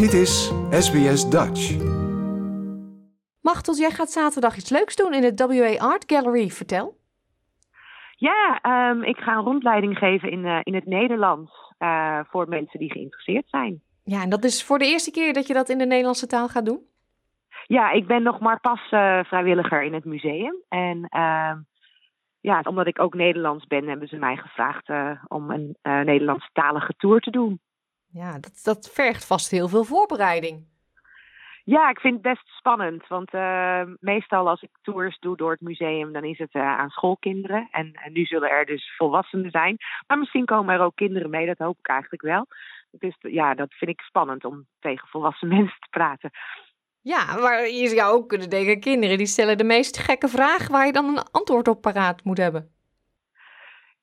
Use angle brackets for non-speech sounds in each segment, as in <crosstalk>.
Dit is SBS Dutch. Machtels, jij gaat zaterdag iets leuks doen in de WA Art Gallery. Vertel. Ja, ehm, ik ga een rondleiding geven in, eh, in het Nederlands uh, voor mensen die geïnteresseerd zijn. Ja, en dat is voor de eerste keer dat je dat in de Nederlandse taal gaat doen? Ja, ik ben nog maar pas uh, vrijwilliger in het museum. En ehm, ja, omdat ik ook Nederlands ben, hebben ze mij gevraagd om een Nederlandstalige tour te doen. Ja, dat, dat vergt vast heel veel voorbereiding. Ja, ik vind het best spannend. Want uh, meestal als ik tours doe door het museum, dan is het uh, aan schoolkinderen. En, en, nu zullen er dus volwassenen zijn. Maar misschien komen er ook kinderen mee, dat hoop ik eigenlijk wel. Dus ja, dat vind ik spannend om tegen volwassen <laughs> mensen te praten. Ja, maar je zou ook kunnen denken, kinderen die stellen de meest gekke vragen waar je dan een antwoord op paraat moet hebben.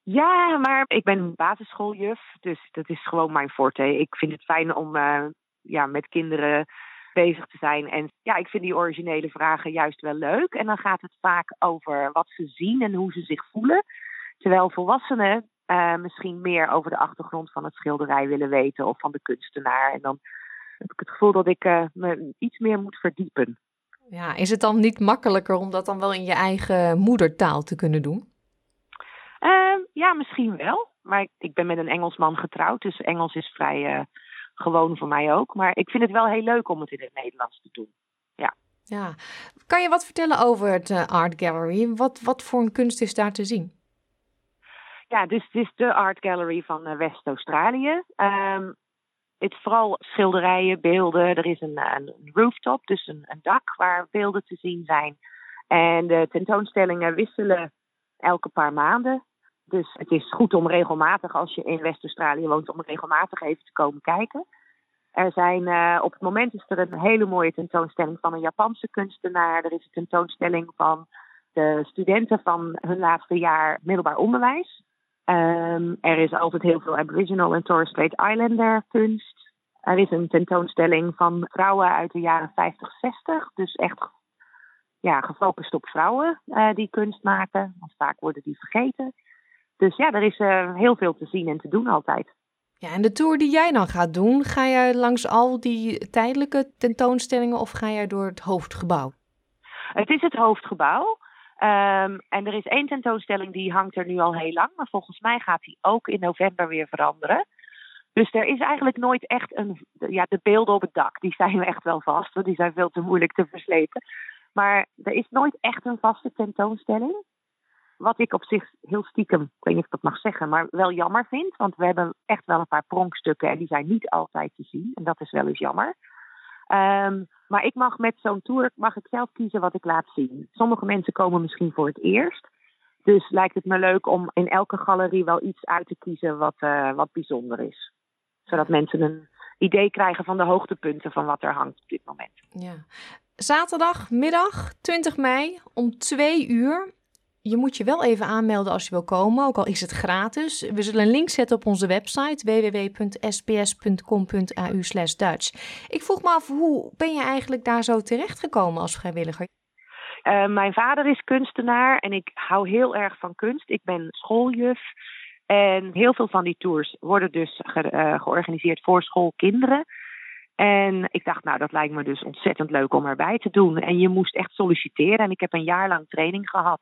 Ja, maar ik ben basisschooljuf, dus dat is gewoon mijn forte. Ik vind het fijn om uh, ja, met kinderen bezig te zijn. En ja, ik vind die originele vragen juist wel leuk. En dan gaat het vaak over wat ze zien en hoe ze zich voelen. Terwijl volwassenen uh, misschien meer over de achtergrond van het schilderij willen weten of van de kunstenaar. En dan heb ik het gevoel dat ik uh, me iets meer moet verdiepen. Ja, is het dan niet makkelijker om dat dan wel in je eigen moedertaal te kunnen doen? Uh, ja, misschien wel. Maar ik, ik, ben met een Engelsman getrouwd, dus Engels is vrij gewoon voor mij ook. Maar ik vind het wel heel leuk om het in het Nederlands te doen. Ja. Ja. Kan je wat vertellen over het uh, Art Gallery? Wat, wat voor een kunst is daar te zien? Ja, dus het is de Art Gallery van uh, West-Australië. Um, het is vooral schilderijen, beelden. Er is een, een rooftop, dus een, een, dak waar beelden te zien zijn. En de tentoonstellingen wisselen elke paar maanden. Dus het is goed om regelmatig, als je in West-Australië woont, om regelmatig even te komen kijken. Er zijn, uh, op het moment is er een hele mooie tentoonstelling van een Japanse kunstenaar. Er is een tentoonstelling van de studenten van hun laatste jaar middelbaar onderwijs. Um, er is altijd heel veel Aboriginal en Torres Strait Islander kunst. Er is een tentoonstelling van vrouwen uit de jaren 50, 60. Dus echt ja, gefocust op vrouwen uh, die kunst maken. Want vaak worden die vergeten. Dus ja, er is uh, heel veel te zien en te doen altijd. Ja, en de tour die jij dan gaat doen, ga jij langs al die tijdelijke tentoonstellingen of ga jij door het hoofdgebouw? Het is het hoofdgebouw. Um, en er is één tentoonstelling die hangt er nu al heel lang, maar volgens mij gaat die ook in november weer veranderen. Dus er is eigenlijk nooit echt een. Ja, de beelden op het dak, die zijn echt wel vast, want die zijn veel te moeilijk te verslepen. Maar er is nooit echt een vaste tentoonstelling. Wat ik op zich heel stiekem, ik weet niet of ik dat mag zeggen, maar wel jammer vind. Want we hebben echt wel een paar pronkstukken en die zijn niet altijd te zien. En dat is wel eens jammer. Um, maar ik mag met zo'n tour mag ik zelf kiezen wat ik laat zien. Sommige mensen komen misschien voor het eerst. Dus lijkt het me leuk om in elke galerie wel iets uit te kiezen wat, uh, wat bijzonder is. Zodat mensen een idee krijgen van de hoogtepunten van wat er hangt op dit moment. Ja. Zaterdagmiddag 20 mei om 2 uur je moet je wel even aanmelden als je wil komen, ook al is het gratis. We zullen een link zetten op onze website www.sps.com.au Dutch. Ik vroeg me af, hoe ben je eigenlijk daar zo terechtgekomen als vrijwilliger? Uh, mijn vader is kunstenaar en ik hou heel erg van kunst. Ik ben schooljuf. En heel veel van die tours worden dus ge uh, georganiseerd voor schoolkinderen. En ik dacht, nou, dat lijkt me dus ontzettend leuk om erbij te doen. En je moest echt solliciteren. En ik heb een jaar lang training gehad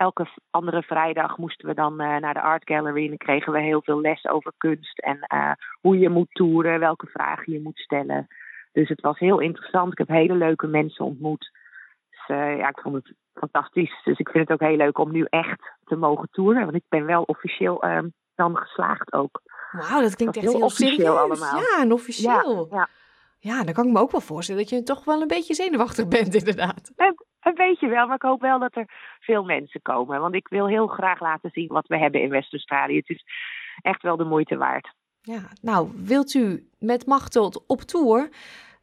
elke andere vrijdag moesten we dan uh, naar de art gallery en dan kregen we heel veel les over kunst en uh, hoe je moet toeren, welke vragen je moet stellen. Dus het was heel interessant. Ik heb hele leuke mensen ontmoet. Dus uh, ja, ik vond het fantastisch. Dus ik vind het ook heel leuk om nu echt te mogen toeren. Want ik ben wel officieel dan geslaagd ook. Wauw, dat klinkt echt heel, officieel allemaal. Ja, en officieel. Ja, ja. ja, dan kan ik me ook wel voorstellen dat je toch wel een beetje zenuwachtig bent, inderdaad. Een beetje wel, maar ik hoop wel dat er veel mensen komen. Want ik wil heel graag laten zien wat we hebben in West-Australië. Het is echt wel de moeite waard. Ja, nou, wilt u met Machteld op tour?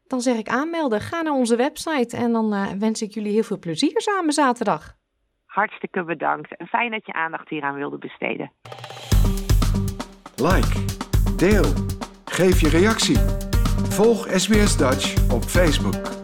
Dan zeg ik aanmelden. Ga naar onze website en dan uh, wens ik jullie heel veel plezier samen zaterdag. Hartstikke bedankt en fijn dat je aandacht hieraan wilde besteden. Like, deel, geef je reactie. Volg SBS Dutch op Facebook.